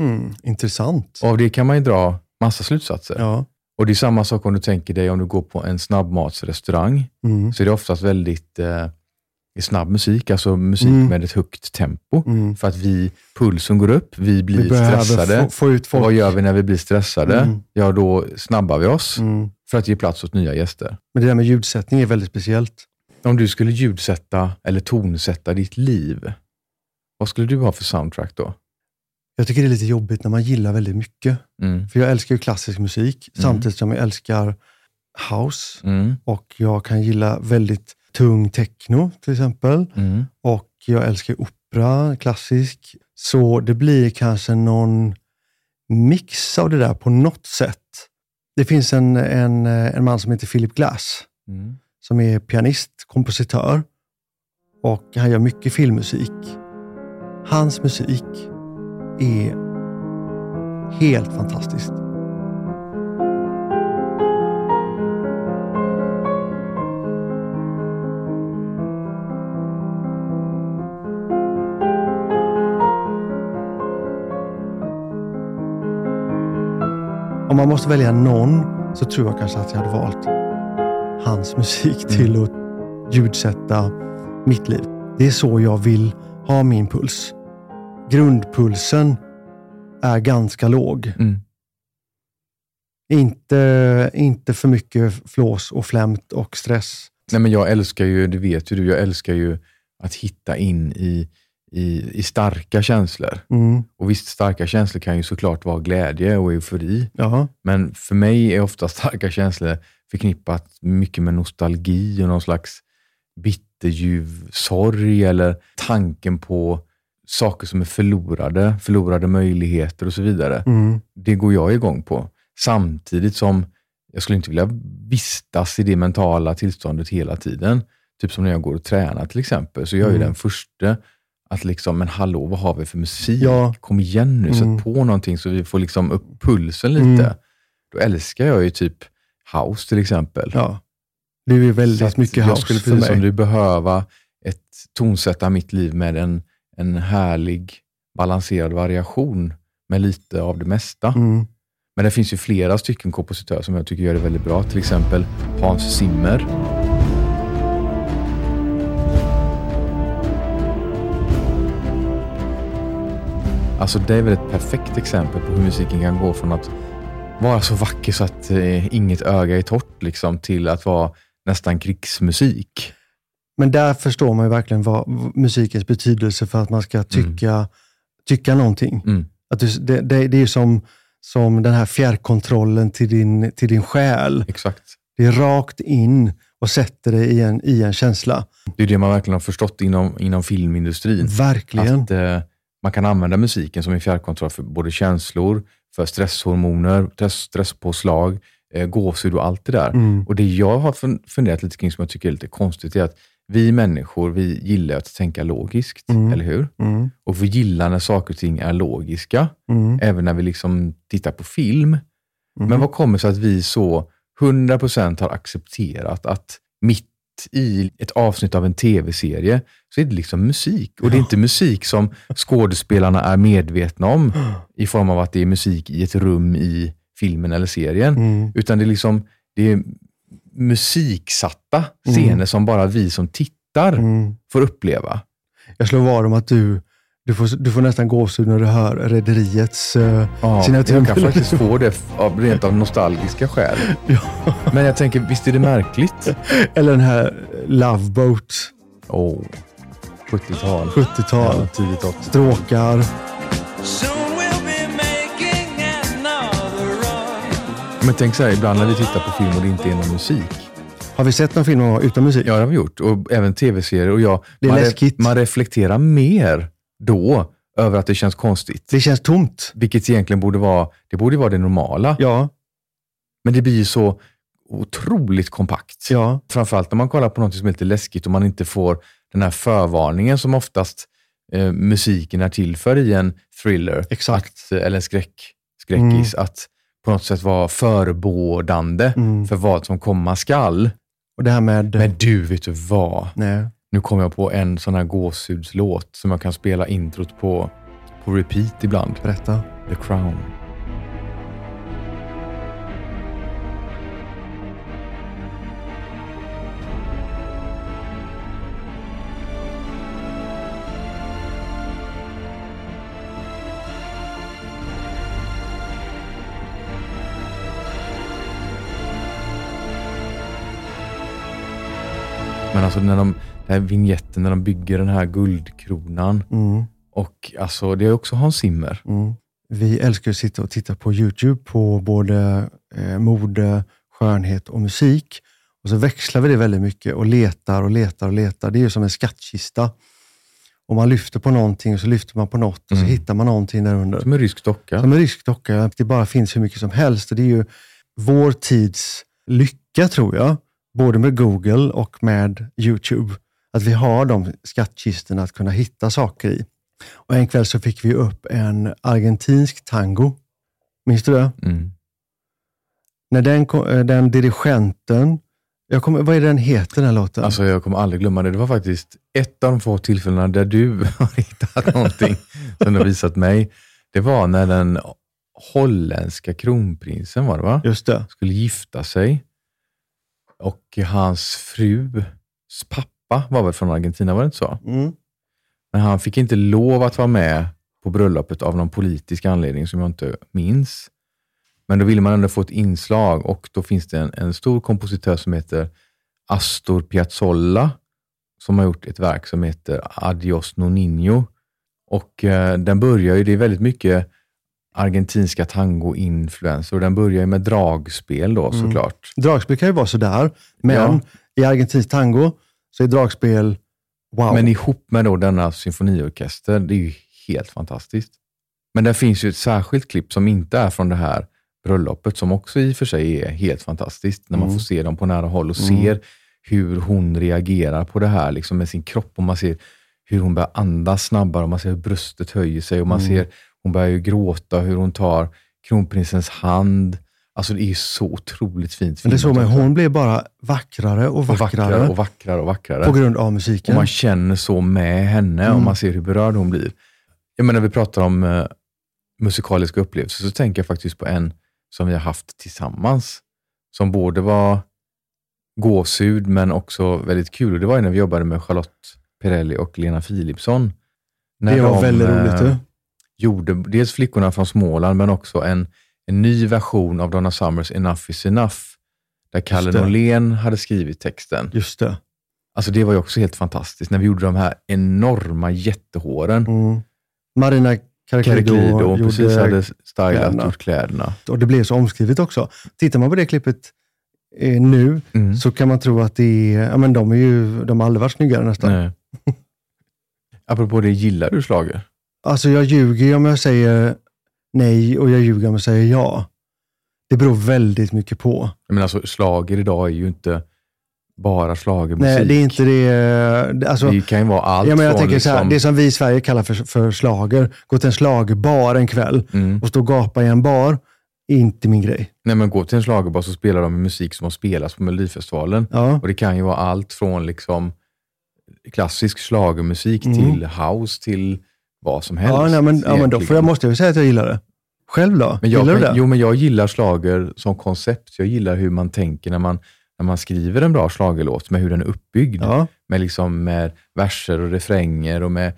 Mm. Intressant. Och av det kan man ju dra massa slutsatser. Ja. Och det är samma sak om du tänker dig om du går på en snabbmatsrestaurang. Mm. Så är det oftast väldigt, eh, är snabb musik, alltså musik Mm. med ett högt tempo. Mm. För att vi, pulsen går upp, vi blir Vi stressade. få, få ut folk. Vad gör vi när vi blir stressade? Mm. Ja, då snabbar vi oss Mm. för att ge plats åt nya gäster. Men det där med ljudsättning är väldigt speciellt. Om du skulle ljudsätta eller tonsätta ditt liv, vad skulle du ha för soundtrack då? Jag tycker det är lite jobbigt när man gillar väldigt mycket. Mm. För jag älskar ju klassisk musik Mm. samtidigt som jag älskar house. Och jag kan gilla väldigt tung techno till exempel. Mm. Och jag älskar opera, klassisk. Så det blir kanske någon mix av det där på något sätt. Det finns en, en, en man som heter Philip Glass Mm. som är pianist, kompositör och han gör mycket filmmusik. Hans musik är helt fantastisk. Man måste välja någon så tror jag kanske att jag hade valt hans musik till att ljudsätta mitt liv. Det är så jag vill ha min puls. Grundpulsen är ganska låg. Mm. Inte, inte för mycket flås och flämt och stress. Nej, men jag älskar ju, det vet ju du, jag älskar ju att hitta in i, i, i starka känslor. Mm. Och visst, starka känslor kan ju såklart vara glädje och eufori. Ja. Men för mig är ofta starka känslor förknippat mycket med nostalgi och någon slags bitterljuv sorg eller tanken på saker som är förlorade, förlorade möjligheter och så vidare. Mm. Det går jag igång på. Samtidigt som jag skulle inte vilja vistas i det mentala tillståndet hela tiden. Typ som när jag går och tränar till exempel, så jag är Mm. den första att liksom, men hallå, vad har vi för musik? Ja. Kom igen nu, Mm. sätt på någonting så vi får liksom upp pulsen lite. Mm. Då älskar jag ju typ house till exempel. ja. Det är ju väldigt Så mycket house skulle för mig. som du behöva ett tonsätta mitt liv med en, en härlig balanserad variation med lite av det mesta. Mm. Men det finns ju flera stycken kompositörer som jag tycker gör det väldigt bra. Till exempel Hans Zimmer. Alltså det är väl ett perfekt exempel på hur musiken kan gå från att vara så vacker så att eh, inget öga är torrt liksom, till att vara nästan krigsmusik. Men där förstår man ju verkligen vad musikens betydelse för att man ska tycka, tycka någonting. Mm. Att du, det, det, det är som, som den här fjärrkontrollen till din, till din själ. Exakt. Det är rakt in och sätter dig i en, i en känsla. Det är det man verkligen har förstått inom, inom filmindustrin. Verkligen. Att eh, man kan använda musiken som en fjärrkontroll för både känslor, för stresshormoner, stress, stresspåslag, eh, gåshud och allt det där. Mm. Och det jag har fun- funderat lite kring som jag tycker är lite konstigt är att vi människor, vi gillar att tänka logiskt, Mm. eller hur? Mm. Och vi gillar när saker och ting är logiska, Mm. även när vi liksom tittar på film. Mm. Men vad kommer sig att vi så 100% har accepterat att mitt i ett avsnitt av en tv-serie så är det liksom musik. Och det är inte musik som skådespelarna är medvetna om i form av att det är musik i ett rum i filmen eller serien. Mm. Utan det är liksom det är musiksatta scener som bara vi som tittar Mm. får uppleva. Jag slår vad om att du, du, får, du får nästan gåshud när du hör Rederiets uh, Ja, jag signatur. kan faktiskt få det av rent av nostalgiska skäl. Ja. Men jag tänker, visst är det märkligt? Eller den här Love Boat, Åh, 70-tal. 70-tal. Ja, tidigt 80 Stråkar. Men tänk så här, ibland när vi tittar på film och det inte är någon musik. Har vi sett någon film utan musik? Ja, det har vi gjort. Och även tv-serier. Och jag, Det är man, läskigt. man reflekterar mer då över att det känns konstigt. Det känns tomt. Vilket egentligen borde vara det, borde vara det normala. Ja, Men det blir så otroligt kompakt. ja. Framförallt när man kollar på något som är lite läskigt och man inte får den här förvarningen som oftast eh, musiken är till för i en thriller. Exakt. Att, eh, eller en skräck, skräckis. Att på något sätt vara förebådande Mm. för vad som komma skall. Och det här med... Men du, vet du vad? Nej. Nu kom jag på en sån här gåshudslåt som jag kan spela introt på, på repeat ibland. Berätta. The Crown. Men alltså när de den här vignetten när de bygger den här guldkronan. Mm, Och alltså, det är också Hans Zimmer. mm. Vi älskar att sitta och titta på YouTube på både eh, mode, skönhet och musik. Och så växlar vi det väldigt mycket och letar och letar och letar. Det är ju som en skattkista. Och man lyfter på någonting och så lyfter man på något och så Mm. hittar man någonting där under. Som en rysk docka. Som en rysk docka. Det bara finns hur mycket som helst. Och det är ju vår tids lycka, tror jag. Både med Google och med YouTube. Att vi har de skattkistorna att kunna hitta saker i. Och en kväll så fick vi upp en argentinsk tango. Minns du det? Mm. När den, eh, den dirigenten, jag kommer, vad är den heter den låten? Alltså jag kommer aldrig glömma det. Det var faktiskt ett av de få tillfällena där du har hittat någonting som du har visat mig. Det var när den holländska kronprinsen var det va? Just det. skulle gifta sig. Och hans frus pappa var väl från Argentina, var det inte så? Mm. Men han fick inte lov att vara med på bröllopet av någon politisk anledning som jag inte minns. Men då ville man ändå få ett inslag och då finns det en, en stor kompositör som heter Astor Piazzolla som har gjort ett verk som heter Adios Nonino. Och eh, den börjar ju, det är väldigt mycket argentinska tango-influenser och den börjar ju med dragspel då Mm. såklart. Dragspel kan ju vara sådär, men Ja. i argentinsk tango så är dragspel wow. Men ihop med då denna symfoniorkester, det är ju helt fantastiskt. Men det finns ju ett särskilt klipp som inte är från det här bröllopet, som också i och för sig är helt fantastiskt, när man Mm. får se dem på nära håll och Mm. ser hur hon reagerar på det här liksom med sin kropp och man ser hur hon börjar andas snabbare och man ser hur bröstet höjer sig och man Mm. ser hon börjar ju gråta, hur hon tar kronprinsens hand. Alltså det är så otroligt fint. Men det är så filmat med också. hon blev bara vackrare och och vackrare, vackrare och vackrare och vackrare. på grund av Och musiken. man känner så med henne och Mm. man ser hur berörd hon blir. Jag menar, vi pratar om eh, musikaliska upplevelser så tänker jag faktiskt på en som vi har haft tillsammans. Som både var gåshud men också väldigt kul. Och det var när vi jobbade med Charlotte Perrelli och Lena Philipsson. När det var de, väldigt eh, roligt. Du. gjorde dels Flickorna från Småland men också en, en ny version av Donna Summers Enough is enough. Där Kalle. Norlén hade skrivit texten. Just det. Alltså det var ju också helt fantastiskt när vi gjorde de här enorma jättehåren. Mm. Marina Caracrido precis hade stylat kläderna. gjort kläderna. och det blev så omskrivet också. Tittar man på det klippet eh, nu Mm. så kan man tro att det är, ja men de är ju, de har aldrig varit snyggare nästan. Nej. Apropå det, gillar du schlager? Alltså jag ljuger om jag säger nej och jag ljuger om jag säger ja. Det beror väldigt mycket på. Menar, alltså, schlager idag är ju inte bara schlagermusik. Nej, det är inte det. det- Alltså, det kan ju vara allt ja, men jag från tänker så här, liksom, det som vi i Sverige kallar för, för slager. Gå till en slagerbar en kväll mm. och stå och gapa i en bar, är inte min grej. Nej, men gå till en schlagerbar så spelar de musik som har spelats på Melodifestivalen. Ja, Och det kan ju vara allt från liksom klassisk schlagermusik Mm. till house till vad som helst. ja, nej, men, ja men då får jag, måste jag säga att jag gillar det. Själv då? Men jag, gillar du det? jo, men jag gillar slager som koncept. Jag gillar hur man tänker när man, när man skriver en bra schlagerlåt med hur den är uppbyggd. ja, Med, liksom, med verser och refränger och med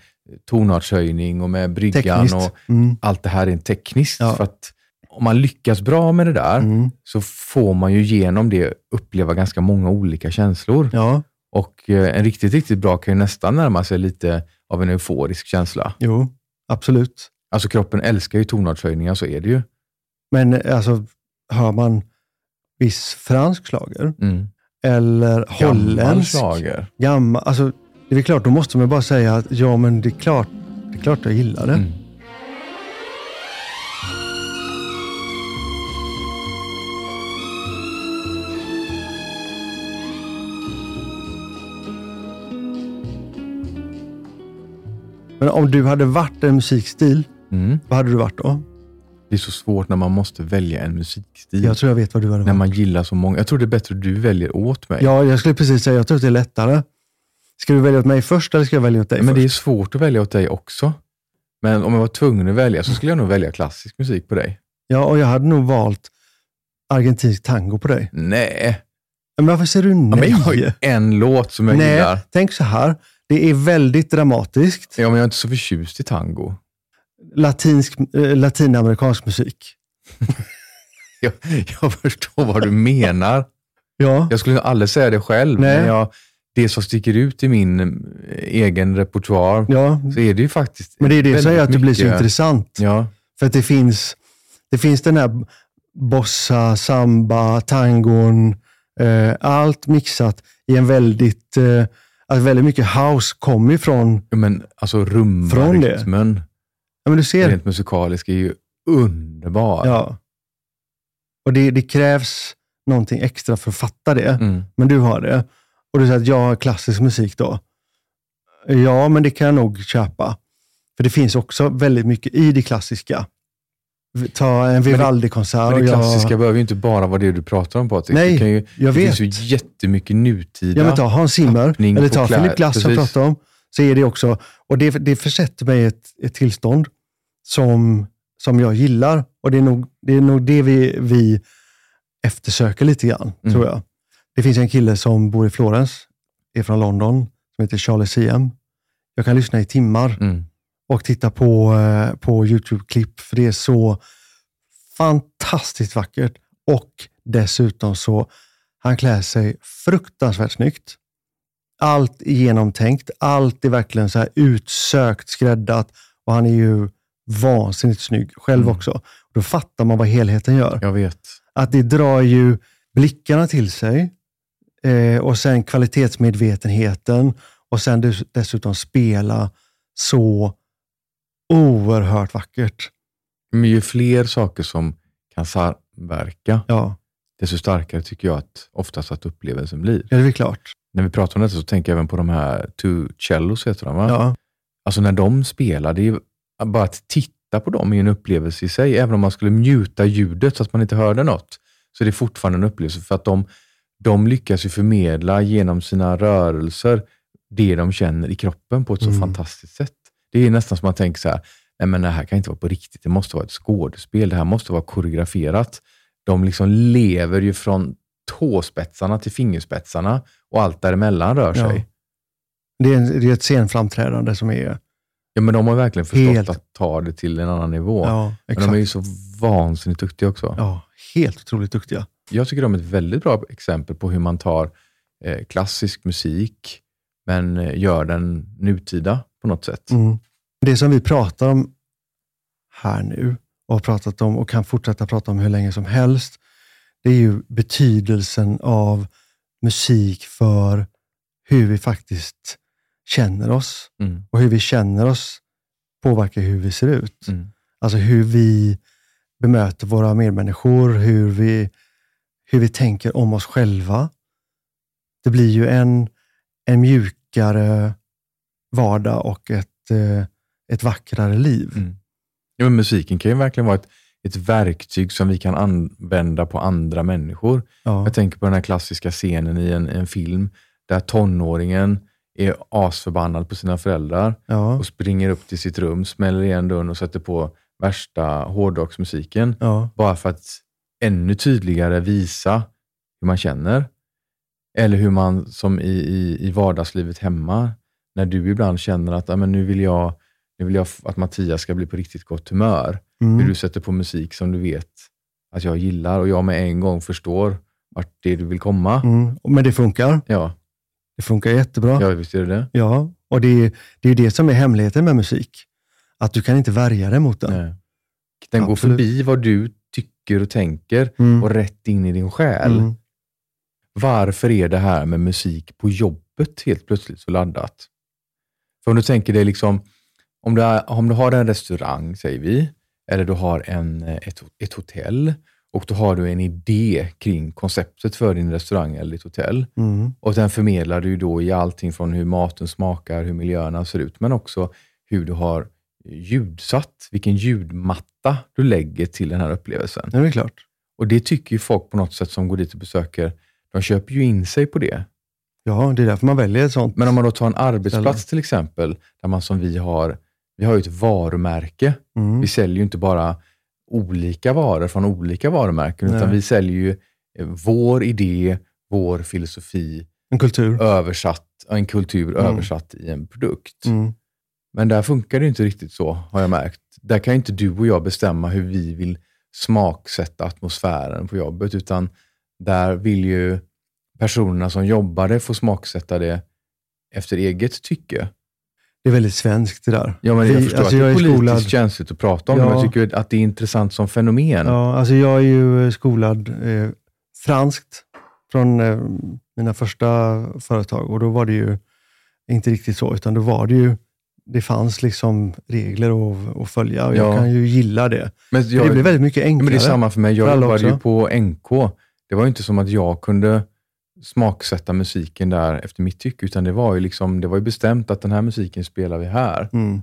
tonartshöjning och med bryggan. tekniskt. Och Mm, allt det här är tekniskt. Ja. För att om man lyckas bra med det där mm, så får man ju genom det uppleva ganska många olika känslor. ja, Och eh, en riktigt, riktigt bra kan ju nästan närma sig lite av en euforisk känsla. jo, absolut. Alltså kroppen älskar ju tonartshöjningar, så är det ju. Men alltså, hör man viss fransk slager Mm. eller Gammal holländsk, schlager. gammal, alltså, det är klart, då måste man bara säga att ja, men det är klart, det är klart jag gillar det. Mm. Men om du hade varit en musikstil, Mm. vad hade du varit då? Det är så svårt när man måste välja en musikstil. Jag tror jag vet vad du hade När varit. man gillar så många. Jag tror det är bättre att du väljer åt mig. Ja, jag skulle precis säga, jag tror att det är lättare. Ska du välja åt mig först eller ska jag välja åt dig Men det är först? svårt att välja åt dig också. Men om jag var tvungen att välja så skulle jag nog välja klassisk musik på dig. Ja, och jag hade nog valt argentinsk tango på dig. Nej. Men varför säger du Ja, nej? men jag har ju en låt som jag nej, gillar. tänk så här. Det är väldigt dramatiskt. Ja, men jag är inte så förtjust i tango. Latinsk, eh, latinamerikansk musik. Jag, jag förstår vad du menar. Ja, Jag skulle aldrig säga det själv, Nej. men jag, det som sticker ut i min eh, egen repertoar Ja, så är det ju faktiskt men det är det som gör att det blir så intressant. Ja, För att det finns, det finns den här bossa, samba, tangon, eh, allt mixat i en väldigt, eh, att väldigt mycket house kommer ifrån, ja, men alltså Från det? rumbarytmen ja men du ser, rent musikalisk är ju underbar. ja. Och det, det krävs någonting extra för att fatta det, Mm. men du har det. Och du säger att jag har klassisk musik då. Ja, men det kan jag nog köpa. För det finns också väldigt mycket i det klassiska. Ta en Vivaldi-konsert. Men det jag- klassiska behöver ju inte bara vara det du pratar om Patrik. Nej, det kan ju, jag det vet. finns ju jättemycket nutida. Ja, men ta Hans Zimmer, eller ta Philip Glass som jag pratade om. Så är det också, och det, det försätter mig i ett, ett tillstånd som, som jag gillar. Och det är nog det, är nog det vi, vi eftersöker lite grann, Mm. tror jag. Det finns en kille som bor i Florens, är från London, som heter Charlie Siam. Jag kan lyssna i timmar Mm. Och titta på, eh, på YouTube-klipp, för det är så fantastiskt vackert. Och dessutom så, han klär sig fruktansvärt snyggt. Allt är genomtänkt, allt är verkligen så här utsökt, skräddat och han är ju vansinnigt snygg själv Mm. också. Då fattar man vad helheten gör. Jag vet. Att det drar ju blickarna till sig eh, och sen kvalitetsmedvetenheten och sen dess- dessutom spela så oerhört vackert. Men ju fler saker som kan samverka, Ja, desto starkare tycker jag att oftast att upplevelsen blir. ja det är klart. När vi pratar om detta så tänker jag även på de här two cellos, heter de va? Ja, Alltså när de spelar, det är bara att titta på dem är en upplevelse i sig. Även om man skulle muta ljudet så att man inte hörde något, så är det fortfarande en upplevelse. För att de, de lyckas ju förmedla genom sina rörelser det de känner i kroppen på ett så Mm. fantastiskt sätt. Det är nästan som man tänker så här, nej men det här kan inte vara på riktigt, det måste vara ett skådespel, det här måste vara koreograferat. De liksom lever ju från tåspetsarna till fingerspetsarna och allt däremellan rör Ja. sig. det är, en, det är ett scenframträdande som är... Ja, men de har verkligen förstått Helt- att ta det till en annan nivå. Ja, men de är ju så vansinnigt duktiga också. Ja, helt otroligt duktiga. Jag tycker de är ett väldigt bra exempel på hur man tar eh, klassisk musik, men eh, gör den nutida på något sätt. Mm. Det som vi pratar om här nu och har pratat om och kan fortsätta prata om hur länge som helst, det är ju betydelsen av musik för hur vi faktiskt känner oss Mm. och hur vi känner oss påverkar hur vi ser ut. Mm. Alltså hur vi bemöter våra medmänniskor, hur vi, hur vi tänker om oss själva. Det blir ju en, en mjukare vardag och ett, eh, ett vackrare liv. Mm. Ja, men musiken kan ju verkligen vara ett, ett verktyg som vi kan använda på andra människor. Ja. Jag tänker på den här klassiska scenen i en, en film där tonåringen är asförbannad på sina föräldrar Ja. och springer upp till sitt rum, smäller igen dörren och sätter på värsta hårdrocksmusiken. Ja. Bara för att ännu tydligare visa hur man känner. Eller hur man, som i, i, i vardagslivet hemma, när du ibland känner att "Ja, men nu, vill jag, nu vill jag att Mattias ska bli på riktigt gott humör. Hur Mm. du sätter på musik som du vet att jag gillar och jag med en gång förstår vart det är du vill komma. Mm. Men det funkar. Ja, Det funkar jättebra. ja visst är det det. Ja, och det är, det är det som är hemligheten med musik. Att du kan inte värja dig mot den. Nej. Den går Absolut. förbi vad du tycker och tänker Mm. och rätt in i din själ. Mm. Varför är det här med musik på jobbet helt plötsligt så laddat? För om du tänker dig liksom, om du, är, om du har en restaurang, säger vi, eller du har en, eh, ett, ett hotell och då har du en idé kring konceptet för din restaurang eller ditt hotell. Mm. Och den förmedlar du då i allting från hur maten smakar, hur miljöerna ser ut, men också hur du har ljudsatt, vilken ljudmatta du lägger till den här upplevelsen. Ja, det är klart. Och det tycker ju folk på något sätt som går dit och besöker, de köper ju in sig på det. Ja, det är därför man väljer ett sånt. Men om man då tar en arbetsplats till exempel, där man som vi har, vi har ju ett varumärke. Mm. Vi säljer ju inte bara olika varor från olika varumärken, utan Nej. vi säljer ju eh, vår idé, vår filosofi En kultur. översatt, en kultur Mm. översatt i en produkt. Mm. Men där funkar det inte riktigt så, har jag märkt. Där kan inte du och jag bestämma hur vi vill smaksätta atmosfären på jobbet, utan där vill ju personerna som jobbar det få smaksätta det efter eget tycke. Det är väldigt svenskt det där. Ja, men jag Vi- förstår alltså, att det jag är är politiskt skolad- känsligt att prata om det, Ja. men jag tycker att det är intressant som fenomen. Ja, alltså jag är ju skolad eh, franskt från eh, mina första företag och då var det ju inte riktigt så, utan då var det ju, det fanns liksom regler att, att följa och jag Ja. kan ju gilla det. Men jag, det blir väldigt mycket enklare. men det är samma för mig. Jag jobbade ju på NK. Det var ju inte som att jag kunde smaksätta musiken där efter mitt tycke, utan det var ju, liksom, det var ju bestämt att den här musiken spelar vi här. Mm.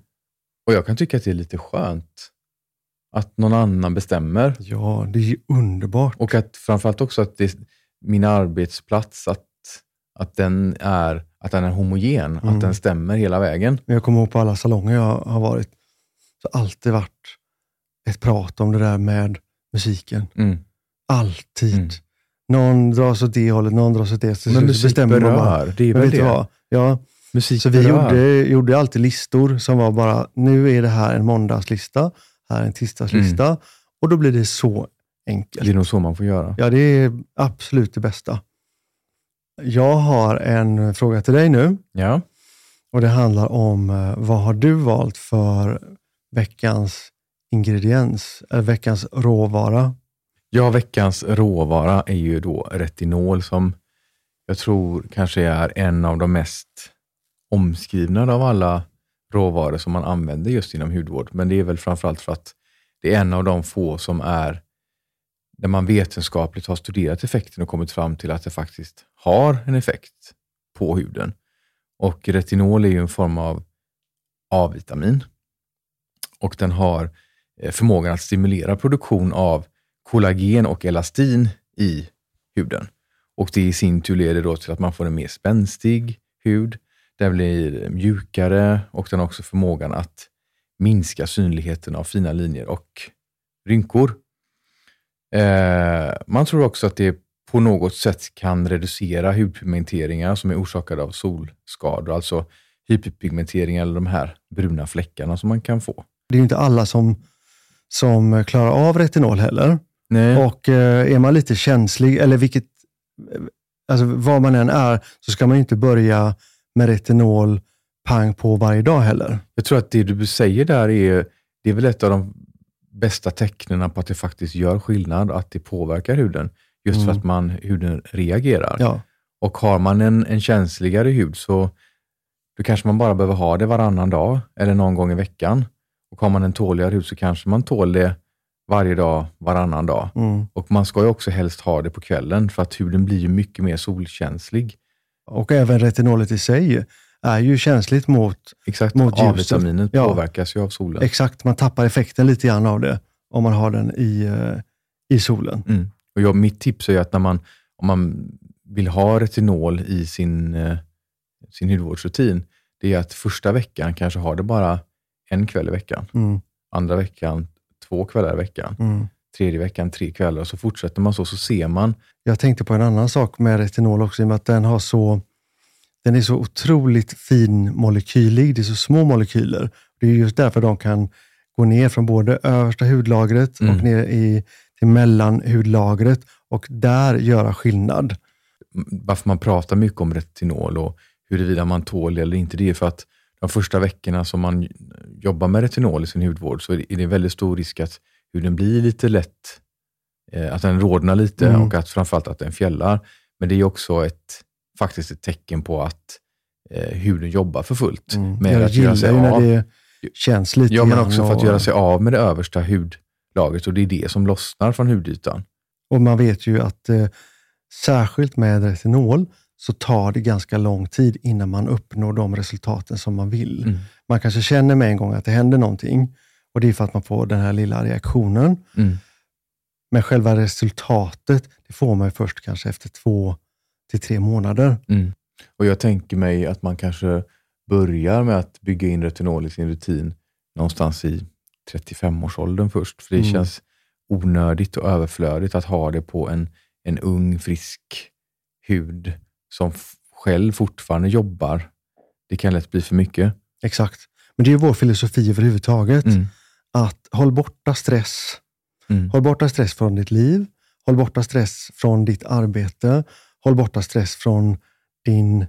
Och jag kan tycka att det är lite skönt att någon annan bestämmer. Ja, det är ju underbart. Och att framförallt också att det, min arbetsplats, att, att, den är, att den är homogen, Mm. att den stämmer hela vägen. Jag kommer ihåg på alla salonger jag har varit, så har alltid varit ett prat om det där med musiken. Mm. Alltid. Mm. Någon dras åt det hållet, någon dras åt det. Så Men musik bestämmer man bara. berör, det är väl det. vad? Ja, Musik så vi berör. gjorde, gjorde alltid listor som var bara, nu är det här en måndagslista, här är en tisdagslista. Och då blir det så enkelt. Det är nog så man får göra. Ja, det är absolut det bästa. Jag har en fråga till dig nu. Ja. Och Det handlar om eh, vad har du valt för veckans ingrediens, eller veckans råvara? Ja, veckans råvara är ju då retinol som jag tror kanske är en av de mest omskrivna av alla råvaror som man använder just inom hudvård. Men det är väl framförallt för att det är en av de få som är där man vetenskapligt har studerat effekten och kommit fram till att det faktiskt har en effekt på huden. Och retinol är ju en form av A-vitamin och den har eh, förmågan att stimulera produktion av kollagen och elastin i huden. Och det i sin tur leder då till att man får en mer spänstig hud. Den blir mjukare och den har också förmågan att minska synligheten av fina linjer och rynkor. Eh, man tror också att det på något sätt kan reducera hudpigmenteringar som är orsakade av solskador, alltså hyperpigmenteringar eller de här bruna fläckarna som man kan få. Det är ju inte alla som, som klarar av retinol heller. Nej. Och eh, är man lite känslig, eller vilket, eh, alltså vad man än är, så ska man inte börja med retinol pang på varje dag heller. Jag tror att det du säger där är, det är väl ett av de bästa tecknen på att det faktiskt gör skillnad, att det påverkar huden. Just för Mm. att man, huden reagerar. Ja, Och har man en, en känsligare hud så då kanske man bara behöver ha det varannan dag eller någon gång i veckan. Och har man en tåligare hud så kanske man tål det varje dag, varannan dag. mm. Och man ska ju också helst ha det på kvällen för att huden blir ju mycket mer solkänslig. Och även retinolet i sig är ju känsligt mot, Exakt, Mot ljuset. A-vitaminet Ja. påverkas ju av solen. exakt, man tappar effekten lite grann av det om man har den i, eh, i solen. Mm. Och jag, mitt tips är att när man, om man vill ha retinol i sin, eh, sin hudvårdsrutin, det är att första veckan kanske ha det bara en kväll i veckan. Mm, Andra veckan två kvällar i veckan. mm. Tredje veckan tre kvällar och så fortsätter man så, så ser man. Jag tänkte på en annan sak med retinol också, i och med att den, har så, den är så otroligt fin molekylig. Det är så små molekyler. Det är just därför de kan gå ner från både översta hudlagret Mm. och ner i, till mellanhudlagret och där göra skillnad. Varför man pratar mycket om retinol och huruvida man tål det eller inte, det är för att de första veckorna som man jobbar med retinol i sin hudvård så är det väldigt stor risk att huden blir lite lätt, eh, att den rodnar lite Mm. och att framförallt att den fjällar. Men det är också ett, faktiskt ett tecken på att eh, huden jobbar för fullt med Mm. jag att gillar göra sig ju när av. det känns lite Ja, men också för att och- göra sig av med det översta hudlagret och det är det som lossnar från hudytan. Och man vet ju att eh, särskilt med retinol så tar det ganska lång tid innan man uppnår de resultaten som man vill. Mm. Man kanske känner med en gång att det händer någonting och det är för att man får den här lilla reaktionen. Mm. Men själva resultatet, det får man först kanske efter två till tre månader. Mm. Och Jag tänker mig att man kanske börjar med att bygga in retinol i sin rutin någonstans i 35-årsåldern först. För det Mm. känns onödigt och överflödigt att ha det på en, en ung, frisk hud som själv fortfarande jobbar. Det kan lätt bli för mycket. Exakt. Men det är ju vår filosofi överhuvudtaget. Mm. Att håll borta stress. Mm. Håll borta stress från ditt liv. Håll borta stress från ditt arbete. Håll borta stress från din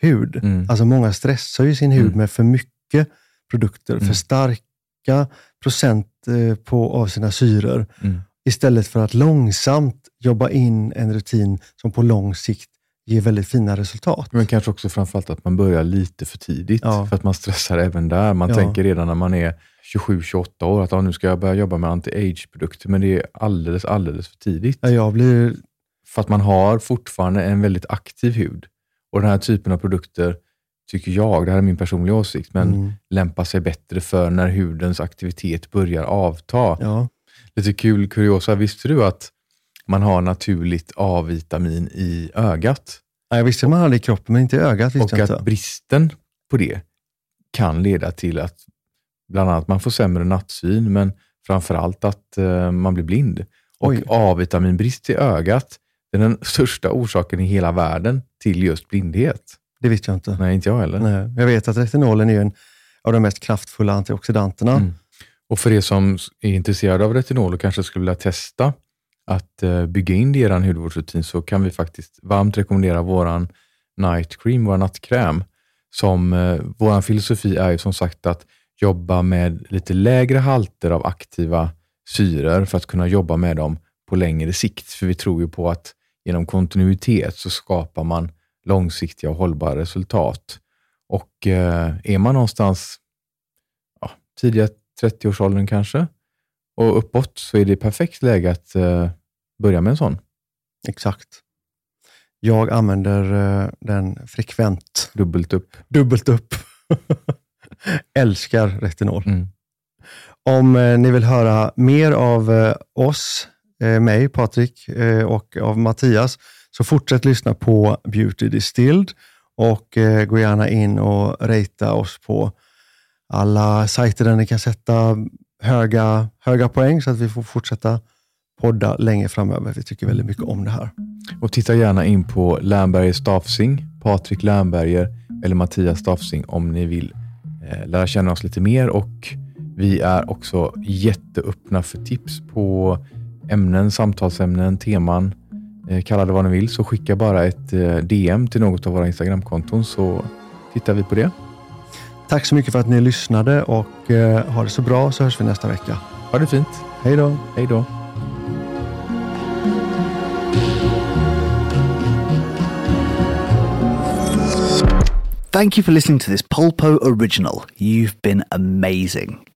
hud. Mm. Alltså många stressar ju sin hud Mm. med för mycket produkter, för Mm. starka procent eh, på, av sina syror. Mm. Istället för att långsamt jobba in en rutin som på lång sikt ger väldigt fina resultat. Men kanske också framförallt att man börjar lite för tidigt. Ja. För att man stressar även där. Man Ja. tänker redan när man är 27-28 år att ah, nu ska jag börja jobba med anti-age-produkter. Men det är alldeles, alldeles för tidigt. Ja, Jag blir För att man har fortfarande en väldigt aktiv hud. Och den här typen av produkter, tycker jag, det här är min personliga åsikt, men Mm. lämpar sig bättre för när hudens aktivitet börjar avta. ja, Lite kul kuriosa, visste du att man har naturligt A-vitamin i ögat? Ja, jag visste att man hade i kroppen, men inte i ögat. Och att bristen på det kan leda till att bland annat man får sämre nattsyn, men framför allt att eh, man blir blind. Och. A-vitaminbrist i ögat är den största orsaken i hela världen till just blindhet. Det visste jag inte. Nej, inte jag heller. Nej. Jag vet att retinolen är en av de mest kraftfulla antioxidanterna. Mm. Och för er som är intresserade av retinol och kanske skulle vilja testa att eh, bygga in det i er hudvårdsrutin så kan vi faktiskt varmt rekommendera våran night cream, vår nattkräm. Som, eh, vår filosofi är ju som sagt att jobba med lite lägre halter av aktiva syror för att kunna jobba med dem på längre sikt. För vi tror ju på att genom kontinuitet så skapar man långsiktiga och hållbara resultat. Och eh, är man någonstans ja, tidiga 30-årsåldern kanske och uppåt så är det perfekt läge att eh, börja med en sån. Exakt. Jag använder eh, den frekvent, Dubbelt upp. dubbelt upp. Älskar retinol. Mm. Om eh, ni vill höra mer av eh, oss, eh, mig, Patrik eh, och av Mattias, så fortsätt lyssna på Beauty Distilled och gå gärna in och ratea oss på alla sajter där ni kan sätta höga, höga poäng så att vi får fortsätta podda länge framöver. Vi tycker väldigt mycket om det här. Och titta gärna in på Lernberger Stafsing, Patrik Lernberger eller Mattias Stafsing om ni vill eh, lära känna oss lite mer. Och vi är också jätteöppna för tips på ämnen, samtalsämnen, teman. Eh, kalla det vad ni vill, så skicka bara ett eh, DM till något av våra Instagramkonton så tittar vi på det. Tack så mycket för att ni lyssnade och eh, ha det så bra så hörs vi nästa vecka. Ha det fint. Hej då! Hej då. Thank you for listening to this Polpo original. You've been amazing.